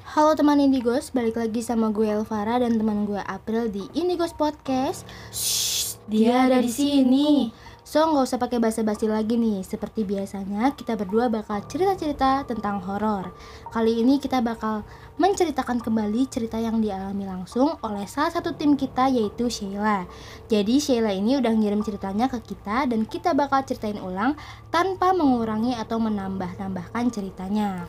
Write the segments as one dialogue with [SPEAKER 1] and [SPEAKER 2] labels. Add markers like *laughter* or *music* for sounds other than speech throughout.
[SPEAKER 1] Halo teman Indigos, balik lagi sama gue Elvara dan teman gue April di Indigos Podcast. Shh, dia ada di sini. So nggak usah pakai basa-basi lagi nih. Seperti biasanya kita berdua bakal cerita-cerita tentang horor. Kali ini kita bakal menceritakan kembali cerita yang dialami langsung oleh salah satu tim kita yaitu Sheila. Jadi Sheila ini udah ngirim ceritanya ke kita dan kita bakal ceritain ulang tanpa mengurangi atau menambah-nambahkan ceritanya.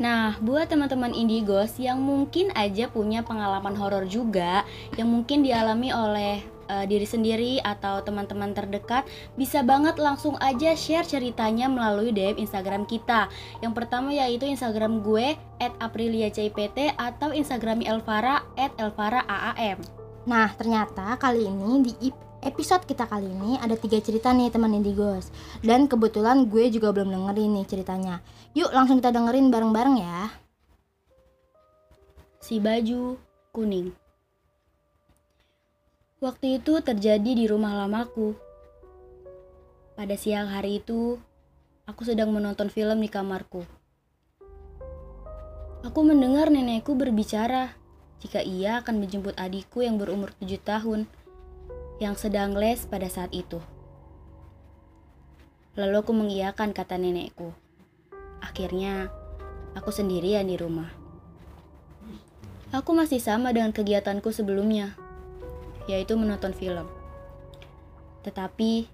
[SPEAKER 2] Nah, buat teman-teman Indigos yang mungkin aja punya pengalaman horor juga, yang mungkin dialami oleh uh, diri sendiri atau teman-teman terdekat, bisa banget langsung aja share ceritanya melalui DM Instagram kita. Yang pertama yaitu Instagram gue @apriliacipt atau Instagram Elvara @elvaraaam.
[SPEAKER 1] Nah, ternyata kali ini di episode kita kali ini ada tiga cerita nih teman Indigos. Dan kebetulan gue juga belum dengerin nih ceritanya. Yuk langsung kita dengerin bareng-bareng ya.
[SPEAKER 2] Si baju kuning. Waktu itu terjadi di rumah lamaku. Pada siang hari itu Aku sedang menonton film di kamarku. Aku mendengar nenekku berbicara jika ia akan menjemput adikku yang berumur tujuh tahun yang sedang les pada saat itu. Lalu aku mengiyakan kata nenekku. Akhirnya, aku sendirian di rumah. Aku masih sama dengan kegiatanku sebelumnya, yaitu menonton film. Tetapi,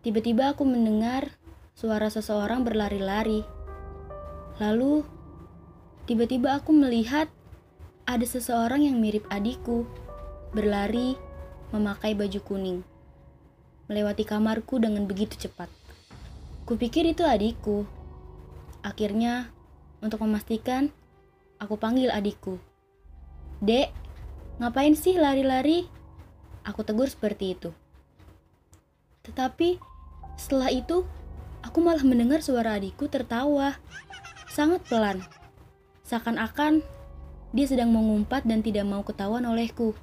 [SPEAKER 2] tiba-tiba aku mendengar suara seseorang berlari-lari. Lalu, tiba-tiba aku melihat ada seseorang yang mirip adikku berlari memakai baju kuning, melewati kamarku dengan begitu cepat. Kupikir itu adikku. Akhirnya, untuk memastikan, aku panggil adikku. Dek, ngapain sih lari-lari? Aku tegur seperti itu. Tetapi, setelah itu, aku malah mendengar suara adikku tertawa. Sangat pelan. Seakan-akan dia sedang mengumpat dan tidak mau ketahuan olehku.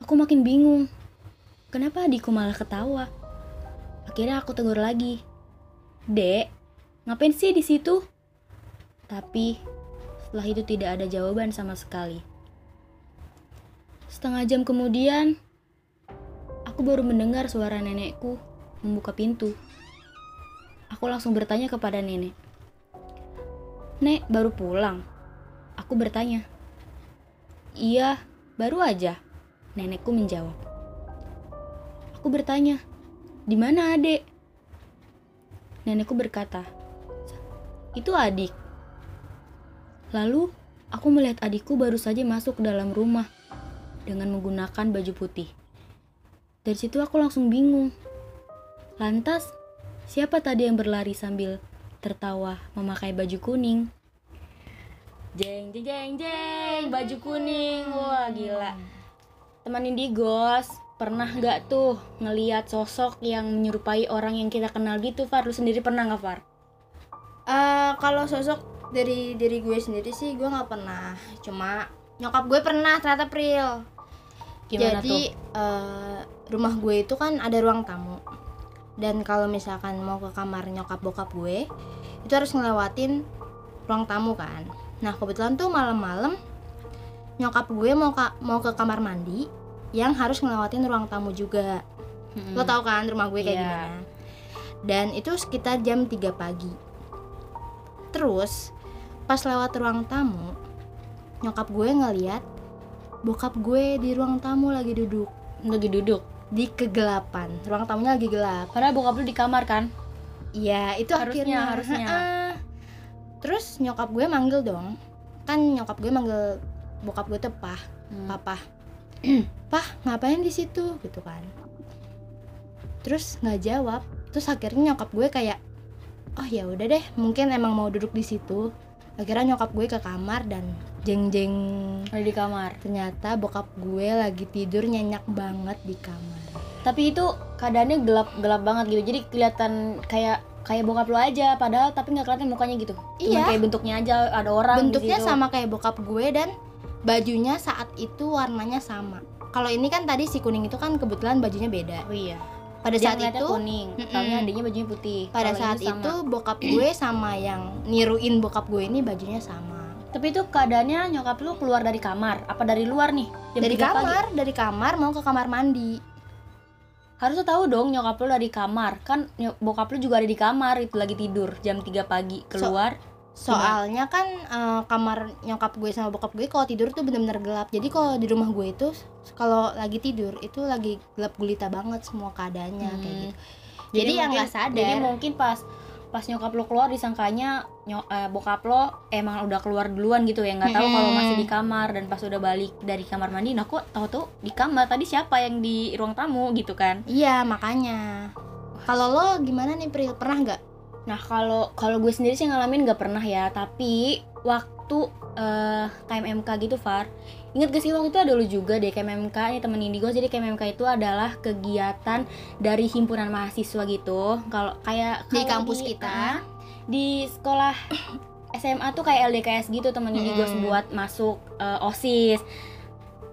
[SPEAKER 2] Aku makin bingung. Kenapa adikku malah ketawa? Akhirnya aku tegur lagi. Dek, ngapain sih di situ? Tapi setelah itu tidak ada jawaban sama sekali. Setengah jam kemudian, aku baru mendengar suara nenekku membuka pintu. Aku langsung bertanya kepada nenek. Nek, baru pulang? Aku bertanya. Iya, baru aja. Nenekku menjawab. Aku bertanya, di mana adik? Nenekku berkata, itu adik. Lalu, aku melihat adikku baru saja masuk ke dalam rumah dengan menggunakan baju putih. Dari situ aku langsung bingung. Lantas, siapa tadi yang berlari sambil tertawa memakai baju kuning? Jeng jeng jeng jeng, baju kuning. Wah, gila teman Indigos pernah nggak tuh ngeliat sosok yang menyerupai orang yang kita kenal gitu Far? Lu sendiri pernah nggak Far?
[SPEAKER 1] Uh, kalau sosok dari diri gue sendiri sih gue nggak pernah. Cuma nyokap gue pernah ternyata Pril Gimana jadi tuh? Uh, rumah gue itu kan ada ruang tamu. Dan kalau misalkan mau ke kamar nyokap bokap gue itu harus ngelewatin ruang tamu kan. Nah kebetulan tuh malam-malam nyokap gue mau ka mau ke kamar mandi yang harus ngelewatin ruang tamu juga. Hmm. lo tau kan rumah gue kayak yeah. gimana? Dan itu sekitar jam 3 pagi. Terus pas lewat ruang tamu nyokap gue ngeliat bokap gue di ruang tamu lagi duduk.
[SPEAKER 2] Lagi duduk?
[SPEAKER 1] Di kegelapan. Ruang tamunya lagi gelap.
[SPEAKER 2] Karena bokap lu di kamar kan?
[SPEAKER 1] Iya itu harusnya
[SPEAKER 2] akhirnya. harusnya.
[SPEAKER 1] Terus nyokap gue manggil dong. Kan nyokap gue manggil bokap gue tuh pah hmm. papa *clears throat* pah ngapain di situ? Gitu kan. Terus nggak jawab. Terus akhirnya nyokap gue kayak oh ya udah deh mungkin emang mau duduk di situ. Akhirnya nyokap gue ke kamar dan jeng jeng
[SPEAKER 2] ada di kamar.
[SPEAKER 1] ternyata bokap gue lagi tidur nyenyak banget di kamar.
[SPEAKER 2] Tapi itu keadaannya gelap gelap banget gitu. Jadi kelihatan kayak kayak bokap lu aja padahal tapi nggak kelihatan mukanya gitu.
[SPEAKER 1] Iya.
[SPEAKER 2] kayak bentuknya aja ada orang
[SPEAKER 1] bentuknya sama kayak bokap gue dan bajunya saat itu warnanya sama kalau ini kan tadi si kuning itu kan kebetulan bajunya beda
[SPEAKER 2] oh iya
[SPEAKER 1] pada
[SPEAKER 2] Dia
[SPEAKER 1] saat itu
[SPEAKER 2] kuning mm adanya bajunya putih
[SPEAKER 1] pada Kalo saat itu bokap gue sama yang niruin bokap gue ini bajunya sama
[SPEAKER 2] Tapi itu keadaannya nyokap lu keluar dari kamar apa dari luar nih? Jam
[SPEAKER 1] dari
[SPEAKER 2] 3 pagi.
[SPEAKER 1] kamar dari kamar mau ke kamar mandi
[SPEAKER 2] Harusnya tahu dong nyokap lu dari kamar. Kan bokap lu juga ada di kamar itu lagi tidur jam 3 pagi keluar.
[SPEAKER 1] Soalnya kan eh, kamar nyokap gue sama bokap gue kalau tidur tuh bener-bener gelap. Jadi kalau di rumah gue itu kalau lagi tidur itu lagi gelap gulita banget semua keadaannya kayak
[SPEAKER 2] Hmm.
[SPEAKER 1] gitu. Jadi, yang
[SPEAKER 2] mungkin-
[SPEAKER 1] nggak sadar
[SPEAKER 2] Jadi mungkin pas pas nyokap lo keluar disangkanya nyok, eh, bokap lo emang udah keluar duluan gitu ya nggak tahu
[SPEAKER 1] Mm-mm.
[SPEAKER 2] kalau masih di kamar. Dan pas udah balik dari kamar mandi nah kok tahu tuh di kamar? Tadi siapa yang di ruang tamu? gitu kan.
[SPEAKER 1] Iya makanya. Kalau lo gimana nih Pril? Pernah nggak
[SPEAKER 2] nah kalau kalau gue sendiri sih ngalamin nggak pernah ya tapi waktu eh KMMK gitu Far Ingat gak sih waktu itu ada lu juga deh KMMK nih temen Indigo jadi KMMK itu adalah kegiatan dari himpunan mahasiswa gitu kalau kayak
[SPEAKER 1] Di kampus kita.
[SPEAKER 2] ah, di sekolah SMA tuh kayak LDKS gitu temen Indigo
[SPEAKER 1] Mm-mm.
[SPEAKER 2] buat masuk eh, OSIS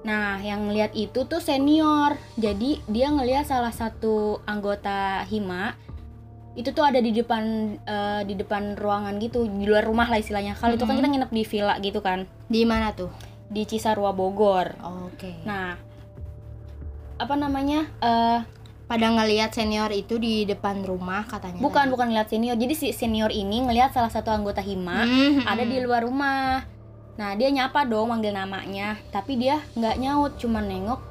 [SPEAKER 2] Nah, yang ngelihat itu tuh senior. Jadi dia ngelihat salah satu anggota Hima itu tuh ada di depan eh, di depan ruangan gitu, di luar rumah lah istilahnya. Kalau itu kan kita nginep di villa gitu kan,
[SPEAKER 1] di mana tuh
[SPEAKER 2] di Cisarua Bogor.
[SPEAKER 1] oke
[SPEAKER 2] Nah, apa namanya? eh
[SPEAKER 1] pada ngelihat senior itu di depan rumah katanya
[SPEAKER 2] bukan bukan ngeliat senior. Jadi si senior ini ngelihat salah satu anggota Hima
[SPEAKER 1] Hmm,
[SPEAKER 2] ada di luar rumah. Nah, dia nyapa dong manggil namanya, tapi dia nggak nyaut, cuma nengok,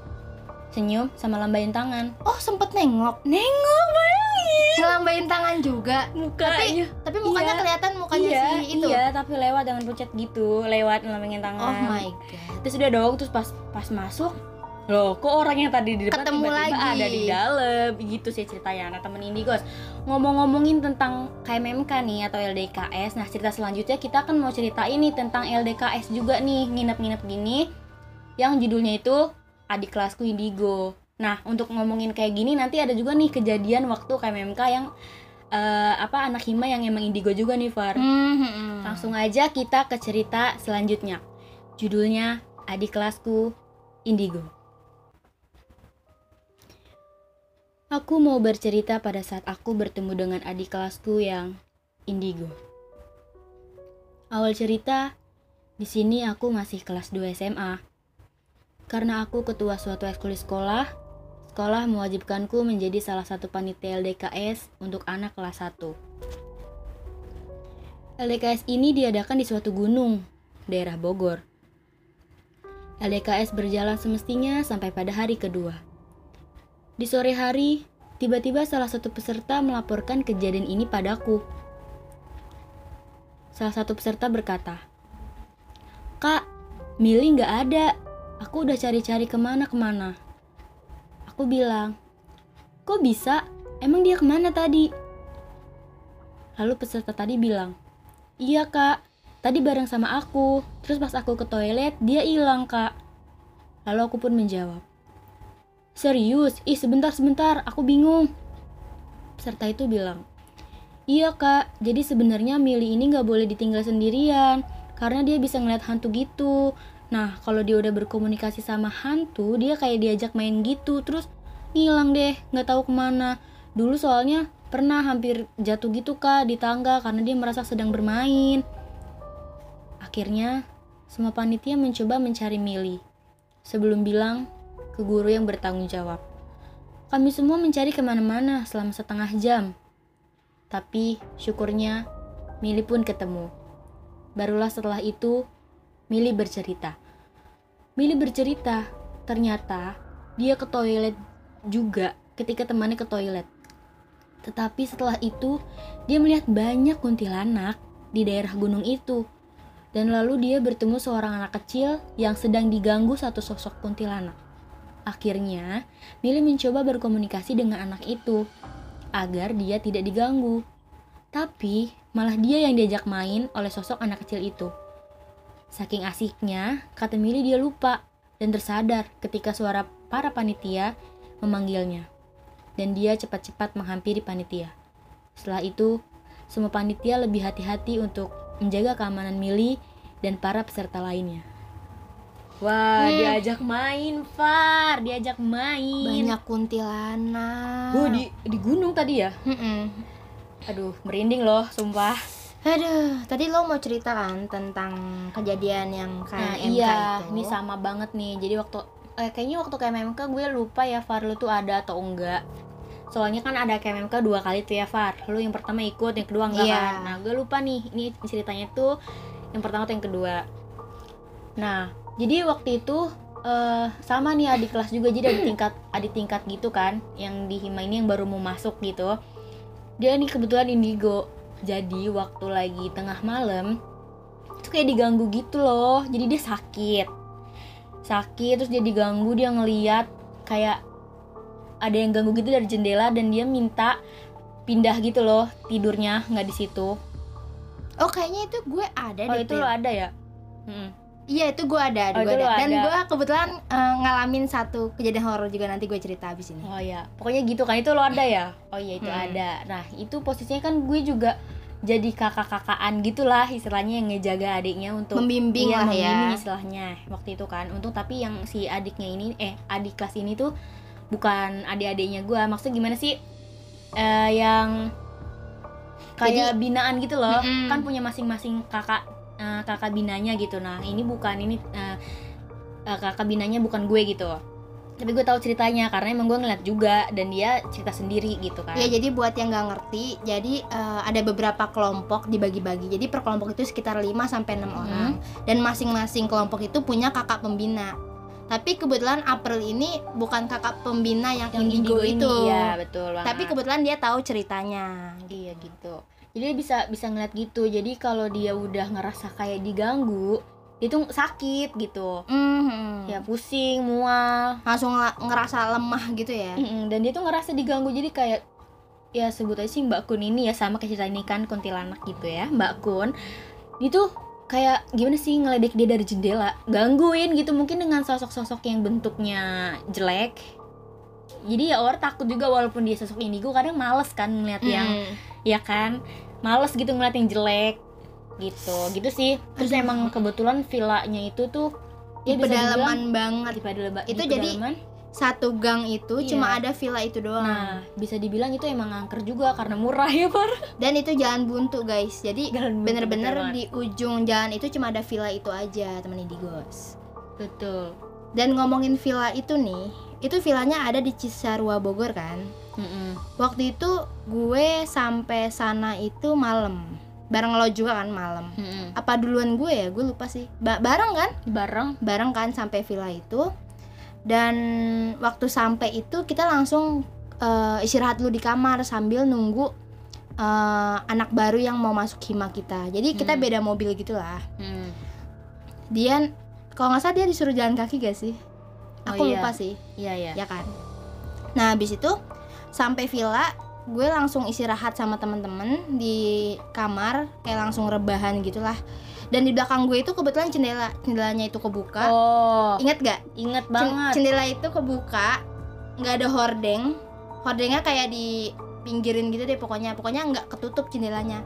[SPEAKER 2] senyum sama lambain tangan.
[SPEAKER 1] oh sempet nengok
[SPEAKER 2] Nengok bayangin.
[SPEAKER 1] Ngelambain tangan juga
[SPEAKER 2] Mukanya.
[SPEAKER 1] tapi mukanya
[SPEAKER 2] Iya.
[SPEAKER 1] kelihatan mukanya
[SPEAKER 2] iya,
[SPEAKER 1] si itu
[SPEAKER 2] Iya, tapi lewat dengan pucat gitu, lewat ngelambingin tangan.
[SPEAKER 1] oh my god
[SPEAKER 2] Terus udah dong, terus pas pas masuk, loh kok orang yang tadi di depan
[SPEAKER 1] Ketemu
[SPEAKER 2] tiba-tiba
[SPEAKER 1] lagi.
[SPEAKER 2] ada di dalam, gitu sih ceritanya. Nah temen Indigos, ngomong-ngomongin tentang KMMK nih atau LDKS, nah cerita selanjutnya kita kan mau cerita ini tentang LDKS juga nih, nginep-nginep gini, yang judulnya itu adik kelasku Indigo. Nah untuk ngomongin kayak gini nanti ada juga nih kejadian waktu KMMK yang eh, apa anak hima yang emang Indigo juga nih Far.
[SPEAKER 1] Hmm,
[SPEAKER 2] Langsung aja kita ke cerita selanjutnya. Judulnya Adik Kelasku Indigo. Aku mau bercerita pada saat aku bertemu dengan adik kelasku yang Indigo. Awal cerita, di sini aku masih kelas 2 SMA. Karena aku ketua suatu ekskul sekolah, sekolah mewajibkanku menjadi salah satu panitia LDKS untuk anak kelas 1. LDKS ini diadakan di suatu gunung, daerah Bogor. LDKS berjalan semestinya sampai pada hari kedua. Di sore hari, tiba-tiba salah satu peserta melaporkan kejadian ini padaku. Salah satu peserta berkata, Kak, Mili nggak ada. Aku udah cari-cari ke mana-kemana. Aku bilang, kok bisa? Emang dia ke mana tadi? Lalu peserta tadi bilang, Iya kak, tadi bareng sama aku. Terus pas aku ke toilet, dia hilang kak. Lalu aku pun menjawab, Serius? Ih sebentar sebentar, aku bingung. Peserta itu bilang, Iya kak, jadi sebenarnya Mili ini nggak boleh ditinggal sendirian karena dia bisa ngeliat hantu gitu. Nah kalau dia udah berkomunikasi sama hantu, dia kayak diajak main gitu, terus ngilang deh, nggak tahu ke mana. Dulu soalnya pernah hampir jatuh gitu kak di tangga karena dia merasa sedang bermain. Akhirnya semua panitia mencoba mencari Mili sebelum bilang ke guru yang bertanggung jawab. Kami semua mencari ke mana-mana selama setengah jam. Tapi syukurnya Mili pun ketemu. Barulah setelah itu Mili bercerita. Mili bercerita, ternyata dia ke toilet juga ketika temannya ke toilet. Tetapi setelah itu dia melihat banyak kuntilanak di daerah gunung itu. Dan lalu dia bertemu seorang anak kecil yang sedang diganggu satu sosok kuntilanak. Akhirnya, Mili mencoba berkomunikasi dengan anak itu agar dia tidak diganggu. Tapi malah dia yang diajak main oleh sosok anak kecil itu. Saking asiknya, kata Mili dia lupa dan tersadar ketika suara para panitia memanggilnya. Dan dia cepat-cepat menghampiri panitia. Setelah itu, semua panitia lebih hati-hati untuk menjaga keamanan Mili dan para peserta lainnya. Wah,
[SPEAKER 1] Hmm.
[SPEAKER 2] diajak main, Far, diajak main.
[SPEAKER 1] banyak kuntilanak
[SPEAKER 2] Oh, di di gunung tadi ya?
[SPEAKER 1] Mm-mm.
[SPEAKER 2] Aduh, merinding loh, sumpah.
[SPEAKER 1] Aduh, tadi lo mau cerita kan tentang kejadian yang
[SPEAKER 2] Nah,
[SPEAKER 1] kayak MK
[SPEAKER 2] iya,
[SPEAKER 1] itu.
[SPEAKER 2] ini sama banget nih. Jadi waktu eh, kayaknya waktu KMMK gue lupa ya Far lu tuh ada atau enggak. Soalnya kan ada KMMK dua kali tuh ya Far. Lu yang pertama ikut, yang kedua enggak
[SPEAKER 1] Iya.
[SPEAKER 2] kan. Nah, gue lupa nih. Ini ceritanya tuh yang pertama atau yang kedua. Nah, jadi waktu itu eh sama nih adik kelas juga jadi adik tingkat adik tingkat gitu kan yang di hima ini yang baru mau masuk gitu dia nih kebetulan indigo jadi waktu lagi tengah malam itu kayak diganggu gitu loh jadi dia sakit sakit terus dia diganggu dia ngeliat kayak ada yang ganggu gitu dari jendela dan dia minta pindah gitu loh tidurnya nggak di situ
[SPEAKER 1] Oh, kayaknya itu gue ada
[SPEAKER 2] oh
[SPEAKER 1] deh.
[SPEAKER 2] itu lo ada ya Mm.
[SPEAKER 1] Iya, itu gue ada,
[SPEAKER 2] Oh, itu
[SPEAKER 1] ada. Dan gue kebetulan eh, ngalamin satu kejadian horor juga nanti gue cerita abis ini.
[SPEAKER 2] Oh ya, pokoknya gitu kan itu lo ada ya? Oh iya itu
[SPEAKER 1] Hmm.
[SPEAKER 2] ada. Nah itu posisinya kan gue juga jadi kakak-kakaan gitulah istilahnya yang ngejaga adiknya untuk
[SPEAKER 1] Membimbing
[SPEAKER 2] iya,
[SPEAKER 1] lah ya.
[SPEAKER 2] membimbing istilahnya waktu itu kan. Untung tapi yang si adiknya ini eh adik kelas ini tuh bukan adik-adiknya gue. Maksudnya gimana sih? Eh yang kayak binaan gitu loh.
[SPEAKER 1] Mm-mm.
[SPEAKER 2] Kan punya masing-masing kakak eh, kakak binanya gitu. Nah ini bukan ini eh, eh, kakak binanya bukan gue gitu tapi gue tahu ceritanya karena emang gue ngeliat juga dan dia cerita sendiri gitu kan
[SPEAKER 1] Ya jadi buat yang nggak ngerti, jadi eh, ada beberapa kelompok dibagi-bagi. Jadi per kelompok itu sekitar 5 sampai 6
[SPEAKER 2] Hmm.
[SPEAKER 1] orang dan masing-masing kelompok itu punya kakak pembina. Tapi kebetulan April ini bukan kakak pembina yang,
[SPEAKER 2] yang
[SPEAKER 1] indigo,
[SPEAKER 2] ini,
[SPEAKER 1] itu.
[SPEAKER 2] iya betul banget.
[SPEAKER 1] Tapi kebetulan dia tahu ceritanya.
[SPEAKER 2] iya gitu jadi dia bisa bisa ngeliat gitu. Jadi kalau dia udah ngerasa kayak diganggu dia tuh sakit gitu.
[SPEAKER 1] Mhm.
[SPEAKER 2] ya pusing mual.
[SPEAKER 1] Langsung ngerasa lemah gitu ya.
[SPEAKER 2] Mm-mm, dan dia tuh ngerasa diganggu. Jadi kayak ya sebut aja sih Mbak Kun ini ya sama kayak cerita ini kan kuntilanak gitu ya Mbak Kun. Dia tuh kayak gimana sih ngeledek dia dari jendela. Gangguin gitu mungkin dengan sosok-sosok yang bentuknya jelek jadi ya orang takut juga walaupun dia sosok indigo kadang males kan ngeliat yang
[SPEAKER 1] Mm.
[SPEAKER 2] ya kan males gitu ngeliat yang jelek gitu gitu sih terus
[SPEAKER 1] Aduh.
[SPEAKER 2] emang kebetulan villanya itu tuh
[SPEAKER 1] Di
[SPEAKER 2] ya dibilang
[SPEAKER 1] pedalaman banget.
[SPEAKER 2] di pedalaman
[SPEAKER 1] Itu
[SPEAKER 2] di
[SPEAKER 1] jadi. Satu gang itu
[SPEAKER 2] Iya.
[SPEAKER 1] cuma ada villa itu doang.
[SPEAKER 2] Nah, bisa dibilang itu emang angker juga karena murah ya, Par.
[SPEAKER 1] Dan itu jalan buntu guys. Jadi *laughs* bener-bener di ujung jalan itu cuma ada villa itu aja teman Indigos.
[SPEAKER 2] Betul.
[SPEAKER 1] Dan ngomongin villa itu nih, itu villanya ada di Cisarua Bogor kan.
[SPEAKER 2] Mm-mm.
[SPEAKER 1] Waktu itu gue sampai sana itu malam. Bareng lo juga kan malam.
[SPEAKER 2] Mm-mm.
[SPEAKER 1] Apa duluan gue ya? Gue lupa sih. Ba- bareng kan?
[SPEAKER 2] Bareng.
[SPEAKER 1] Bareng kan sampai villa itu. Dan waktu sampai itu kita langsung eh, istirahat dulu di kamar sambil nunggu eh, anak baru yang mau masuk hima kita. Jadi kita
[SPEAKER 2] Hmm.
[SPEAKER 1] beda mobil gitulah.
[SPEAKER 2] Mm.
[SPEAKER 1] Dia kalau nggak salah dia disuruh jalan kaki gak sih?
[SPEAKER 2] Oh,
[SPEAKER 1] Aku
[SPEAKER 2] iya.
[SPEAKER 1] lupa sih.
[SPEAKER 2] Iya, iya.
[SPEAKER 1] ya kan nah habis itu sampai villa gue langsung istirahat sama temen-temen di kamar kayak langsung rebahan gitulah dan di belakang gue itu kebetulan jendela jendelanya itu kebuka
[SPEAKER 2] Oh,
[SPEAKER 1] ingat gak
[SPEAKER 2] inget banget.
[SPEAKER 1] jendela itu kebuka nggak ada hordeng hordengnya kayak di pinggirin gitu deh pokoknya pokoknya nggak ketutup jendelanya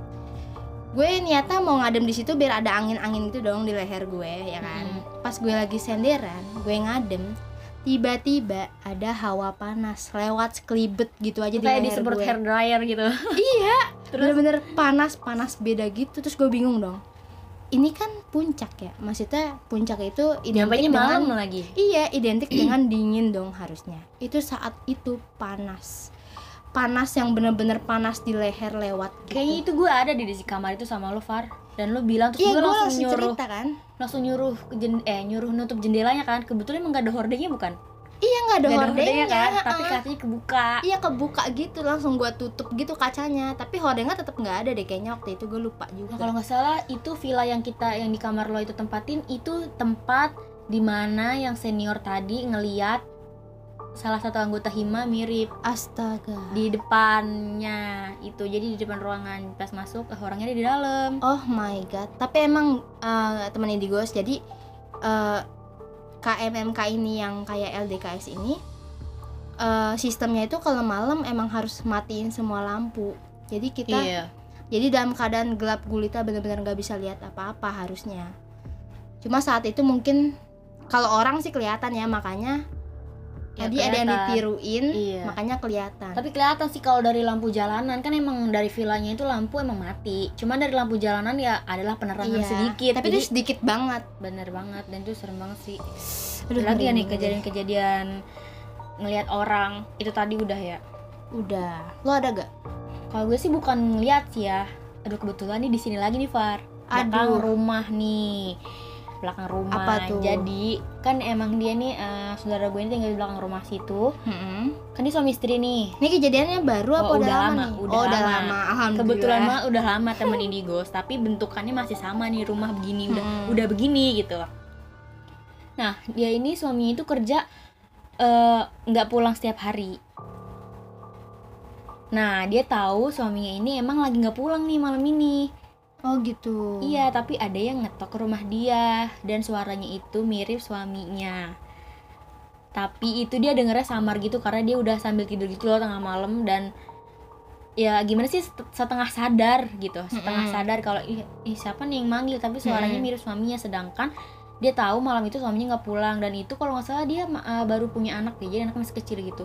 [SPEAKER 1] gue niatnya mau ngadem di situ biar ada angin-angin gitu dong di leher gue ya kan
[SPEAKER 2] Hmm.
[SPEAKER 1] pas gue lagi senderan gue ngadem tiba-tiba ada hawa panas lewat sekelibet gitu aja di
[SPEAKER 2] Kayak
[SPEAKER 1] leher
[SPEAKER 2] disemprot
[SPEAKER 1] gue
[SPEAKER 2] hair dryer gitu. *laughs*
[SPEAKER 1] iya
[SPEAKER 2] Terus
[SPEAKER 1] bener-bener panas panas beda gitu terus gue bingung dong ini kan puncak ya maksudnya puncak itu identik
[SPEAKER 2] nyampainya
[SPEAKER 1] dengan
[SPEAKER 2] malam lagi.
[SPEAKER 1] Iya, identik dengan dingin dong harusnya. Itu saat itu panas. Panas yang bener-bener panas di leher lewat gitu.
[SPEAKER 2] Kayaknya itu gue ada di di kamar itu sama lo, Far. Dan lo bilang terus
[SPEAKER 1] Iya,
[SPEAKER 2] gue langsung
[SPEAKER 1] langsung
[SPEAKER 2] nyuruh
[SPEAKER 1] cerita kan.
[SPEAKER 2] Langsung nyuruh jen- eh nyuruh nutup jendelanya kan. Kebetulan emang gak ada hordengnya bukan?
[SPEAKER 1] Iya nggak ada hordengnya
[SPEAKER 2] kan, tapi
[SPEAKER 1] heeh.
[SPEAKER 2] katanya kebuka.
[SPEAKER 1] Iya kebuka gitu langsung gua tutup gitu kacanya. Tapi hordengnya tetap nggak ada deh kayaknya waktu itu gue lupa
[SPEAKER 2] Nah,
[SPEAKER 1] juga.
[SPEAKER 2] kalau nggak salah itu villa yang kita yang di kamar lo itu tempatin itu tempat di mana yang senior tadi ngeliat salah satu anggota hima mirip
[SPEAKER 1] Astaga.
[SPEAKER 2] di depannya itu jadi di depan ruangan pas masuk eh, orangnya ada di dalam
[SPEAKER 1] Oh my god. Tapi emang eh, teman Indigos jadi eh, KMMK ini yang kayak LDKS ini eh, sistemnya itu kalau malam emang harus matiin semua lampu. Jadi kita
[SPEAKER 2] iya
[SPEAKER 1] jadi dalam keadaan gelap gulita benar-benar nggak bisa lihat apa-apa harusnya. Cuma saat itu mungkin kalau orang sih kelihatan ya makanya
[SPEAKER 2] Ya,
[SPEAKER 1] Tadi ada yang ditiruin,
[SPEAKER 2] Iya.
[SPEAKER 1] makanya kelihatan.
[SPEAKER 2] Tapi kelihatan sih kalau dari lampu jalanan kan emang dari villanya itu lampu emang mati. Cuman dari lampu jalanan ya adalah penerangan
[SPEAKER 1] Iya.
[SPEAKER 2] sedikit.
[SPEAKER 1] Tapi
[SPEAKER 2] Jadi
[SPEAKER 1] itu sedikit banget.
[SPEAKER 2] bener banget dan itu serem banget sih.
[SPEAKER 1] Aduh,
[SPEAKER 2] Lagi ya nih kejadian-kejadian ngelihat orang itu tadi udah ya.
[SPEAKER 1] Udah. Lo ada gak?
[SPEAKER 2] Kalau gue sih bukan ngeliat sih ya. Aduh kebetulan nih di sini lagi nih Far. Belakang
[SPEAKER 1] Aduh.
[SPEAKER 2] rumah nih. Belakang rumah.
[SPEAKER 1] Apa tuh?
[SPEAKER 2] Jadi kan emang dia nih eh, saudara gue ini tinggal di belakang rumah situ. Kan dia suami istri nih.
[SPEAKER 1] Ini kejadiannya baru apa
[SPEAKER 2] Oh,
[SPEAKER 1] udah,
[SPEAKER 2] udah
[SPEAKER 1] lama,
[SPEAKER 2] lama,
[SPEAKER 1] nih?
[SPEAKER 2] udah
[SPEAKER 1] oh, udah
[SPEAKER 2] lama.
[SPEAKER 1] lama. Alhamdulillah.
[SPEAKER 2] Kebetulan mah udah lama temen Indigos, tapi bentukannya masih sama nih rumah begini udah
[SPEAKER 1] Hmm.
[SPEAKER 2] udah begini gitu. Nah dia ini suaminya itu kerja eh, nggak pulang setiap hari. Nah dia tahu suaminya ini emang lagi nggak pulang nih malam ini.
[SPEAKER 1] Oh gitu.
[SPEAKER 2] Iya tapi ada yang ngetok ke rumah dia dan suaranya itu mirip suaminya. Tapi itu dia dengernya samar gitu karena dia udah sambil tidur gitu loh tengah malam dan ya gimana sih set- setengah sadar gitu setengah
[SPEAKER 1] Mm-mm.
[SPEAKER 2] sadar kalau ih, ih, siapa nih yang manggil tapi suaranya
[SPEAKER 1] Mm-mm.
[SPEAKER 2] mirip suaminya sedangkan dia tahu malam itu suaminya nggak pulang dan itu kalau nggak salah dia uh, baru punya anak dia jadi anaknya masih kecil gitu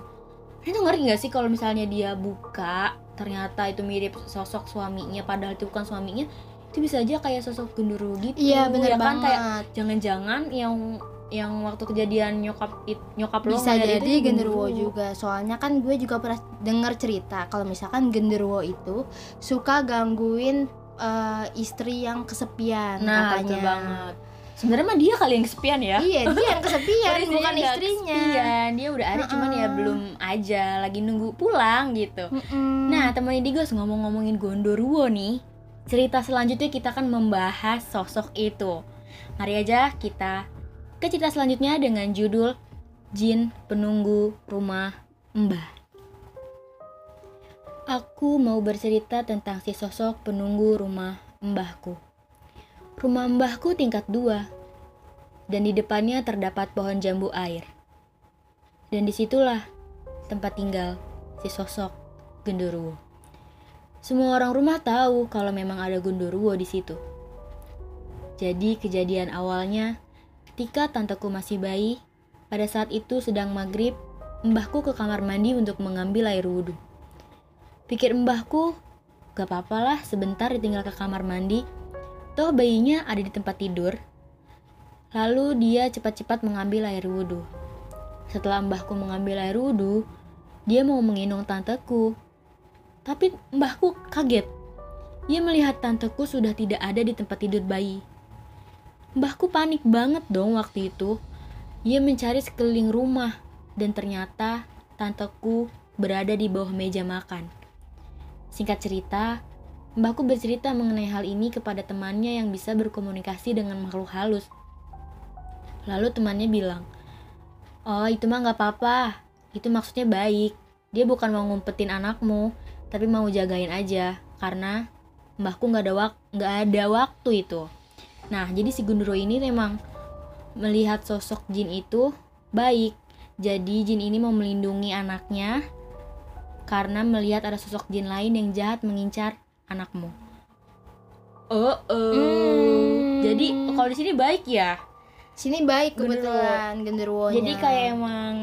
[SPEAKER 2] itu ngeri nggak sih kalau misalnya dia buka ternyata itu mirip sosok suaminya padahal itu bukan suaminya itu bisa aja kayak sosok genduru gitu.
[SPEAKER 1] Iya bener
[SPEAKER 2] ya kan
[SPEAKER 1] banget.
[SPEAKER 2] kayak jangan-jangan yang yang waktu kejadian nyokap it- nyokap lo
[SPEAKER 1] bisa jadi
[SPEAKER 2] itu
[SPEAKER 1] genderuwo juga. Soalnya kan gue juga pernah dengar cerita kalau misalkan genderuwo itu suka gangguin eh, istri yang kesepian
[SPEAKER 2] nah
[SPEAKER 1] katanya.
[SPEAKER 2] betul banget sebenarnya mah dia kali yang kesepian ya.
[SPEAKER 1] Iya dia yang *laughs* kesepian bukan istrinya.
[SPEAKER 2] kesepian. dia udah ada cuman ya belum aja lagi nunggu pulang gitu.
[SPEAKER 1] Mm-mm.
[SPEAKER 2] nah teman Digos ngomong-ngomongin Gondoruo nih. Cerita selanjutnya kita akan membahas sosok itu. Mari aja kita ke cerita selanjutnya dengan judul Jin Penunggu Rumah Mbah. Aku mau bercerita tentang si sosok penunggu rumah mbahku. Rumah mbahku tingkat dua, dan di depannya terdapat pohon jambu air. Dan di situlah tempat tinggal si sosok genderuwo. Semua orang rumah tahu kalau memang ada genderuwo di situ. Jadi kejadian awalnya ketika tanteku masih bayi, pada saat itu sedang maghrib, mbahku ke kamar mandi untuk mengambil air wudhu. Pikir mbahku, gak apa-apa lah sebentar ditinggal ke kamar mandi, toh bayinya ada di tempat tidur. Lalu dia cepat-cepat mengambil air wudhu. Setelah mbahku mengambil air wudhu, dia mau menginung tanteku. Tapi mbahku kaget. Dia melihat tanteku sudah tidak ada di tempat tidur bayi. Mbahku panik banget dong waktu itu. Dia mencari sekeliling rumah dan ternyata tanteku berada di bawah meja makan. Singkat cerita, mbahku bercerita mengenai hal ini kepada temannya yang bisa berkomunikasi dengan makhluk halus. Lalu temannya bilang, Oh itu mah gak apa-apa, itu maksudnya baik. Dia bukan mau ngumpetin anakmu, tapi mau jagain aja, karena mbahku gak ada, wak nggak ada waktu itu. Nah, jadi si Gunduro ini memang melihat sosok jin itu baik. Jadi jin ini mau melindungi anaknya karena melihat ada sosok jin lain yang jahat mengincar anakmu. Oh, oh.
[SPEAKER 1] Hmm.
[SPEAKER 2] Jadi kalau di sini baik ya.
[SPEAKER 1] sini baik
[SPEAKER 2] Genderuwo.
[SPEAKER 1] kebetulan genderuwonya
[SPEAKER 2] Jadi kayak emang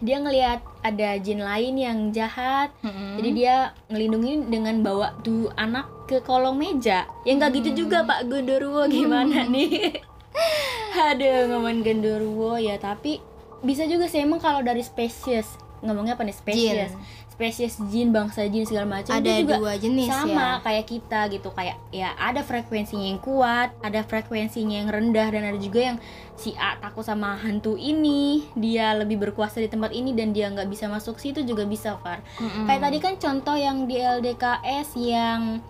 [SPEAKER 2] dia ngelihat ada jin lain yang jahat.
[SPEAKER 1] Mm-mm.
[SPEAKER 2] Jadi dia ngelindungin dengan bawa tuh anak ke kolong meja. Ya nggak gitu juga Pak Genderuwo gimana nih? *laughs* Aduh ngomongin Genderuwo ya tapi bisa juga sih emang kalau dari spesies ngomongnya apa nih spesies
[SPEAKER 1] Jin.
[SPEAKER 2] Spesies jin bangsa jin segala macam
[SPEAKER 1] ada
[SPEAKER 2] itu juga
[SPEAKER 1] dua jenis
[SPEAKER 2] sama
[SPEAKER 1] ya
[SPEAKER 2] kayak kita gitu kayak ya ada frekuensinya yang kuat ada frekuensinya yang rendah dan ada juga yang si A takut sama hantu ini dia lebih berkuasa di tempat ini dan dia nggak bisa masuk situ juga bisa Far
[SPEAKER 1] Mm-mm.
[SPEAKER 2] kayak tadi kan contoh yang di LDKS yang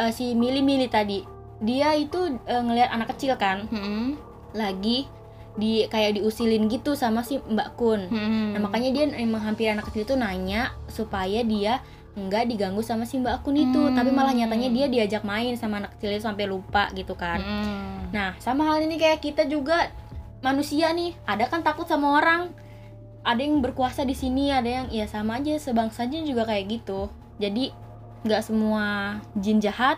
[SPEAKER 2] eh, si Mili Mili tadi dia itu eh, ngelihat anak kecil kan
[SPEAKER 1] Mm-mm.
[SPEAKER 2] lagi di kayak diusilin gitu sama si Mbak Kun
[SPEAKER 1] Mm-mm.
[SPEAKER 2] Nah makanya dia emang hampir anak kecil itu nanya supaya dia nggak diganggu sama si Mbak Akun itu,
[SPEAKER 1] Hmm.
[SPEAKER 2] tapi malah nyatanya dia diajak main sama anak kecil itu sampai lupa gitu kan.
[SPEAKER 1] Mm-mm.
[SPEAKER 2] Nah sama hal ini kayak kita juga manusia nih, ada kan takut sama orang, ada yang berkuasa di sini, ada yang ya sama aja sebangsa jin juga kayak gitu. Jadi nggak semua jin jahat,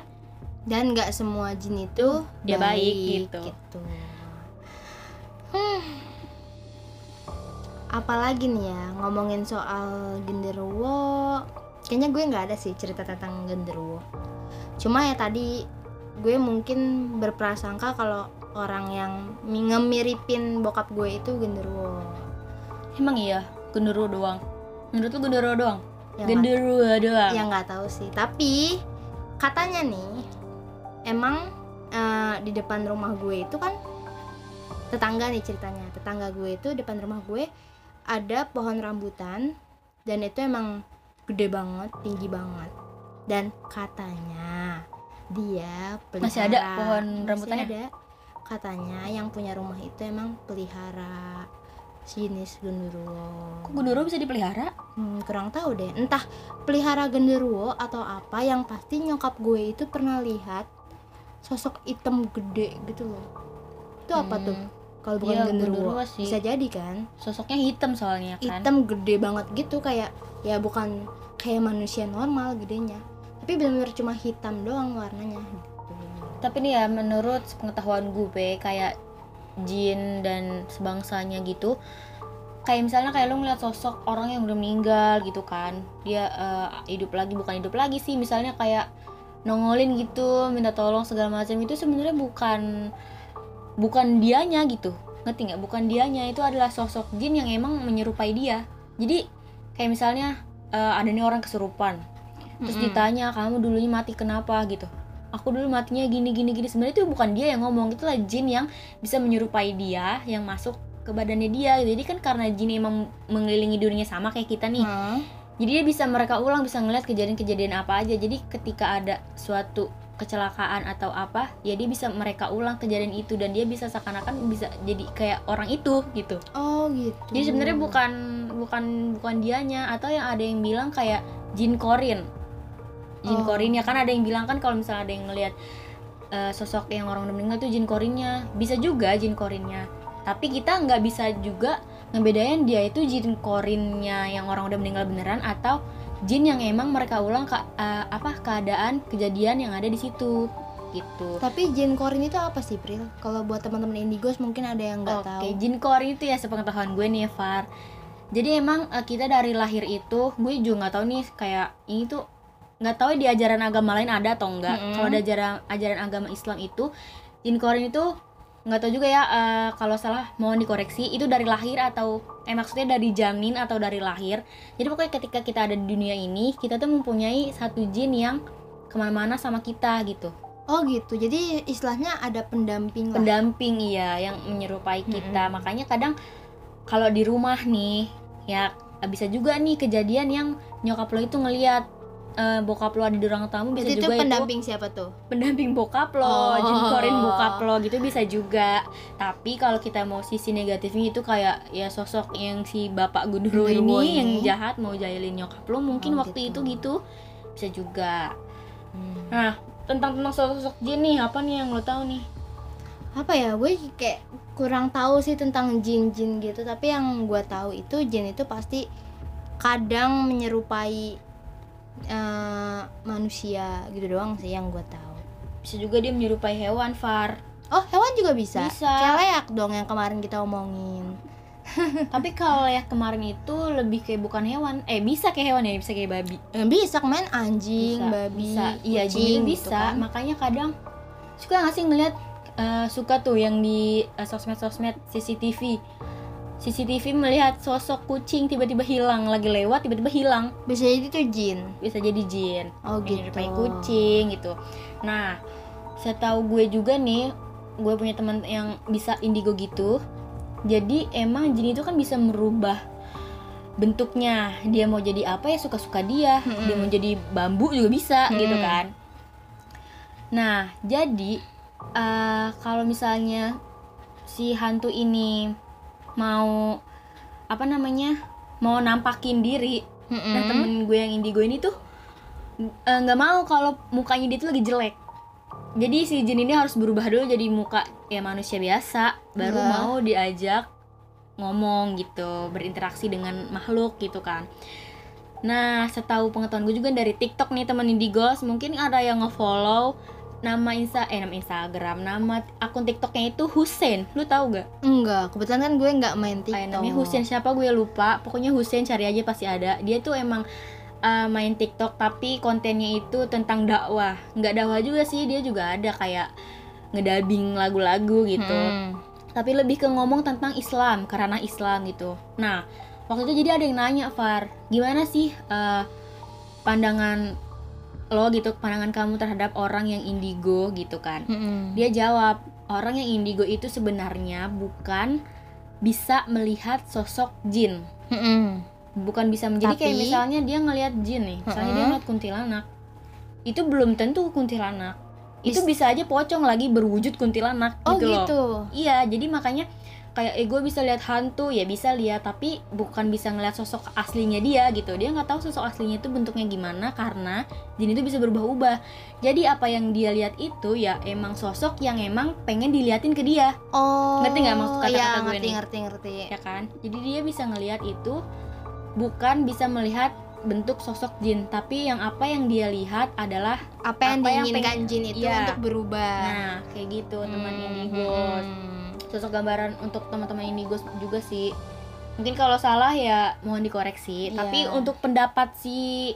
[SPEAKER 1] dan nggak semua jin itu
[SPEAKER 2] dia baik, gitu.
[SPEAKER 1] Apalagi nih ya ngomongin soal genderuwo kayaknya gue nggak ada sih cerita tentang genderuwo cuma ya tadi gue mungkin berprasangka kalau orang yang ngemiripin bokap gue itu genderuwo
[SPEAKER 2] Emang iya, genderuwo doang. Menurut lu genderuwo doang?
[SPEAKER 1] Ya,
[SPEAKER 2] genderuwo doang.
[SPEAKER 1] ya nggak tahu sih tapi katanya nih emang eh, di depan rumah gue itu kan tetangga nih ceritanya tetangga gue itu depan rumah gue ada pohon rambutan dan itu emang gede banget tinggi banget dan katanya dia pelihara
[SPEAKER 2] Masih ada pohon
[SPEAKER 1] Masih
[SPEAKER 2] rambutannya?
[SPEAKER 1] ada. katanya yang punya rumah itu emang pelihara jenis genderuwo
[SPEAKER 2] Kok genderuwo bisa dipelihara?
[SPEAKER 1] Hmm, kurang tahu deh. Entah pelihara genderuwo atau apa yang pasti nyokap gue itu pernah lihat sosok hitam gede gitu loh. Itu apa
[SPEAKER 2] Hmm.
[SPEAKER 1] tuh? Kalau bukan
[SPEAKER 2] Iya,
[SPEAKER 1] genderuwo.
[SPEAKER 2] genderuwo sih.
[SPEAKER 1] Bisa jadi kan?
[SPEAKER 2] Sosoknya hitam soalnya kan.
[SPEAKER 1] Hitam gede banget gitu kayak ya bukan kayak manusia normal gedenya. Tapi benar-benar cuma hitam doang warnanya gitu.
[SPEAKER 2] Tapi nih ya menurut pengetahuan gue kayak jin dan sebangsanya gitu kayak misalnya kayak lo ngeliat sosok orang yang udah meninggal gitu kan dia eh, hidup lagi bukan hidup lagi sih misalnya kayak nongolin gitu minta tolong segala macam itu sebenarnya bukan bukan dianya gitu. Ngerti nggak? Bukan dianya itu adalah sosok jin yang emang menyerupai dia. Jadi kayak misalnya eh, ada nih orang kesurupan. Terus
[SPEAKER 1] Mm-mm.
[SPEAKER 2] ditanya kamu dulunya mati kenapa? gitu. Aku dulu matinya gini gini gini. Sebenarnya itu bukan dia yang ngomong itulah jin yang bisa menyerupai dia yang masuk ke badannya dia jadi kan karena jin emang mengelilingi dunia sama kayak kita nih
[SPEAKER 1] Hmm.
[SPEAKER 2] jadi dia bisa mereka ulang bisa ngeliat kejadian-kejadian apa aja. Jadi ketika ada suatu kecelakaan atau apa ya dia bisa mereka ulang kejadian itu dan dia bisa seakan-akan bisa jadi kayak orang itu gitu
[SPEAKER 1] Oh gitu.
[SPEAKER 2] jadi sebenarnya bukan bukan bukan dianya atau yang ada yang bilang kayak jin korin jin
[SPEAKER 1] Oh.
[SPEAKER 2] korin ya kan ada yang bilang kan kalau misalnya ada yang ngelihat eh, sosok yang orang udah meninggal tuh jin korinnya bisa juga jin korinnya tapi kita nggak bisa juga ngebedain dia itu jin korinnya yang orang udah meninggal beneran atau jin yang emang mereka ulang ke, eh, apa keadaan kejadian yang ada di situ gitu
[SPEAKER 1] Tapi jin korin itu apa sih, Pril? Kalau buat teman-teman Indigos mungkin ada yang nggak
[SPEAKER 2] Oke,
[SPEAKER 1] tahu.
[SPEAKER 2] jin korin itu ya sepengetahuan gue nih, Far. Jadi emang eh, kita dari lahir itu, gue juga nggak tahu nih kayak ini tuh nggak tahu di ajaran agama lain ada atau enggak.
[SPEAKER 1] Mm-mm.
[SPEAKER 2] Kalau ada ajaran ajaran agama Islam itu jin korin itu nggak tahu juga ya eh, kalau salah mohon dikoreksi itu dari lahir atau eh maksudnya dari janin atau dari lahir. Jadi pokoknya ketika kita ada di dunia ini kita tuh mempunyai satu jin yang ke mana-mana sama kita gitu.
[SPEAKER 1] Oh gitu. Jadi istilahnya ada pendamping lah.
[SPEAKER 2] pendamping iya yang menyerupai kita. Makanya kadang kalau di rumah nih ya bisa juga nih kejadian yang nyokap lo itu ngelihat eh, bokap lo ada di ruang tamu bisa
[SPEAKER 1] Berarti itu
[SPEAKER 2] juga
[SPEAKER 1] pendamping siapa tuh?
[SPEAKER 2] itu pendamping bokap lo
[SPEAKER 1] Oh.
[SPEAKER 2] jin korin bokap lo gitu bisa juga tapi kalau kita mau sisi negatifnya itu kayak ya sosok yang si bapak gundurwo
[SPEAKER 1] Gundurwo
[SPEAKER 2] ini, yang
[SPEAKER 1] ini.
[SPEAKER 2] jahat mau jahilin nyokap lo mungkin
[SPEAKER 1] Oh,
[SPEAKER 2] waktu
[SPEAKER 1] gitu.
[SPEAKER 2] itu gitu bisa juga nah tentang tentang sosok jin nih apa nih yang lo tahu nih
[SPEAKER 1] Apa ya? Gue kayak kurang tahu sih tentang jin-jin gitu. Tapi yang gue tahu itu jin itu pasti kadang menyerupai eh, manusia gitu doang sih yang gue tahu.
[SPEAKER 2] bisa juga dia menyerupai hewan Far
[SPEAKER 1] Oh hewan juga bisa.
[SPEAKER 2] Bisa.
[SPEAKER 1] Kayak leak dong yang kemarin kita omongin. *laughs*
[SPEAKER 2] tapi kalau yang kemarin itu lebih kayak bukan hewan eh bisa kayak hewan ya bisa kayak babi
[SPEAKER 1] Eh, bisa main anjing,
[SPEAKER 2] bisa,
[SPEAKER 1] babi,
[SPEAKER 2] bisa iya jadi
[SPEAKER 1] gitu
[SPEAKER 2] bisa
[SPEAKER 1] kan.
[SPEAKER 2] makanya kadang suka nggak sih ngeliat eh, suka tuh yang di eh, sosmed-sosmed CCTV CCTV melihat sosok kucing tiba-tiba hilang lagi lewat tiba-tiba hilang
[SPEAKER 1] Bisa jadi tuh jin.
[SPEAKER 2] bisa jadi jin
[SPEAKER 1] Oh gitu.
[SPEAKER 2] menyerupai kucing gitu nah setahu gue juga nih gue punya teman yang bisa indigo gitu jadi emang jin itu kan bisa merubah bentuknya dia mau jadi apa ya suka-suka dia
[SPEAKER 1] Mm-mm.
[SPEAKER 2] dia mau jadi bambu juga bisa
[SPEAKER 1] Mm-mm.
[SPEAKER 2] gitu kan nah jadi eh, kalau misalnya si hantu ini mau apa namanya mau nampakin diri
[SPEAKER 1] Mm-mm.
[SPEAKER 2] Nah temen gue yang indigo ini tuh eh, nggak mau kalau mukanya dia tuh lagi jelek. Jadi si jin ini harus berubah dulu jadi muka ya manusia biasa, baru
[SPEAKER 1] Lah.
[SPEAKER 2] mau diajak ngomong gitu, berinteraksi dengan makhluk gitu kan. Nah, setahu pengetahuan gue juga dari TikTok nih teman Indigos, mungkin ada yang nge-follow nama insta eh nama Instagram nama akun TikToknya itu Hussein. Lu tahu gak
[SPEAKER 1] Enggak, kebetulan kan gue nggak main TikTok.
[SPEAKER 2] kayak namanya Hussein siapa? Gue lupa. Pokoknya Hussein cari aja pasti ada. Dia tuh emang uh, main TikTok tapi kontennya itu tentang dakwah. Nggak dakwah juga sih dia juga ada kayak ngedabing lagu-lagu gitu.
[SPEAKER 1] Hmm.
[SPEAKER 2] tapi lebih ke ngomong tentang Islam karena Islam gitu. Nah waktu itu jadi ada yang nanya Far gimana sih uh, pandangan lo gitu pandangan kamu terhadap orang yang indigo gitu kan
[SPEAKER 1] Mm-mm.
[SPEAKER 2] dia jawab orang yang indigo itu sebenarnya bukan bisa melihat sosok jin
[SPEAKER 1] Mm-mm.
[SPEAKER 2] bukan bisa menjadi kayak
[SPEAKER 1] Tapi-
[SPEAKER 2] misalnya dia ngelihat jin nih misalnya dia
[SPEAKER 1] Mm-mm.
[SPEAKER 2] ngeliat kuntilanak itu belum tentu kuntilanak itu
[SPEAKER 1] Bis-
[SPEAKER 2] bisa aja pocong lagi berwujud kuntilanak
[SPEAKER 1] Oh
[SPEAKER 2] gitu loh
[SPEAKER 1] gitu.
[SPEAKER 2] iya jadi makanya kayak eh gue bisa lihat hantu ya bisa lihat tapi bukan bisa ngeliat sosok aslinya dia gitu dia nggak tahu sosok aslinya itu bentuknya gimana karena jin itu bisa berubah-ubah jadi apa yang dia lihat itu ya emang sosok yang emang pengen diliatin ke dia
[SPEAKER 1] Oh.
[SPEAKER 2] Ngerti nggak maksud kata-kata
[SPEAKER 1] Iya,
[SPEAKER 2] gue
[SPEAKER 1] ngerti,
[SPEAKER 2] nih?
[SPEAKER 1] ngerti, ngerti.
[SPEAKER 2] ya kan jadi dia bisa ngelihat itu bukan bisa melihat bentuk sosok jin tapi yang apa yang dia lihat adalah
[SPEAKER 1] Apa yang
[SPEAKER 2] Apa yang
[SPEAKER 1] diinginkan
[SPEAKER 2] pengen-
[SPEAKER 1] jin itu
[SPEAKER 2] iya.
[SPEAKER 1] untuk berubah.
[SPEAKER 2] nah kayak gitu teman
[SPEAKER 1] Hmm,
[SPEAKER 2] indigo
[SPEAKER 1] hmm.
[SPEAKER 2] Sosok gambaran untuk teman-teman indigo juga sih mungkin kalau salah ya mohon dikoreksi
[SPEAKER 1] Iya.
[SPEAKER 2] tapi untuk pendapat si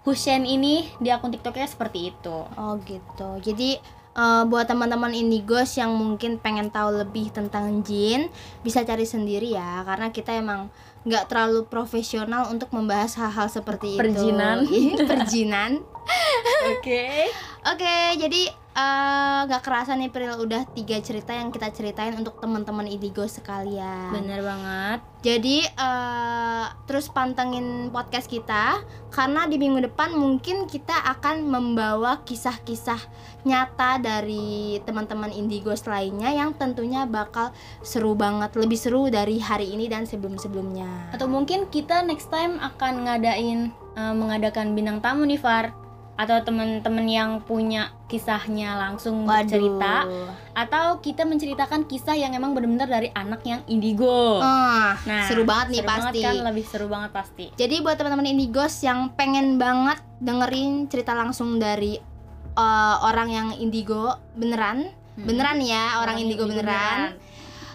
[SPEAKER 2] Hussein ini di akun tiktoknya seperti itu
[SPEAKER 1] Oh gitu. Jadi eh, buat teman-teman indigos yang mungkin pengen tahu lebih tentang jin bisa cari sendiri ya karena kita emang nggak terlalu profesional untuk membahas hal-hal seperti
[SPEAKER 2] Perjinan.
[SPEAKER 1] itu. Perjinan. *laughs* *laughs*
[SPEAKER 2] oke
[SPEAKER 1] Oke, jadi eh, nggak kerasa nih Pril udah tiga cerita yang kita ceritain untuk teman-teman indigo sekalian.
[SPEAKER 2] bener banget
[SPEAKER 1] Jadi eh, terus pantengin podcast kita karena di minggu depan mungkin kita akan membawa kisah-kisah nyata dari teman-teman Indigos lainnya yang tentunya bakal seru banget, lebih seru dari hari ini dan sebelum-sebelumnya.
[SPEAKER 2] atau mungkin kita next time akan ngadain eh, mengadakan bintang tamu nih Far atau teman-teman yang punya kisahnya langsung bercerita atau kita menceritakan kisah yang emang benar-benar dari anak yang indigo.
[SPEAKER 1] Ah,
[SPEAKER 2] Nah,
[SPEAKER 1] seru banget nih
[SPEAKER 2] seru
[SPEAKER 1] pasti.
[SPEAKER 2] kan lebih seru banget pasti.
[SPEAKER 1] Jadi buat teman-teman Indigos yang pengen banget dengerin cerita langsung dari eh, orang yang indigo beneran,
[SPEAKER 2] Hmm.
[SPEAKER 1] beneran ya orang, indigo, beneran.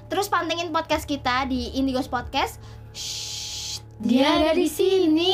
[SPEAKER 1] Terus pantengin podcast kita di Indigos Podcast. Shh, dia ada di sini.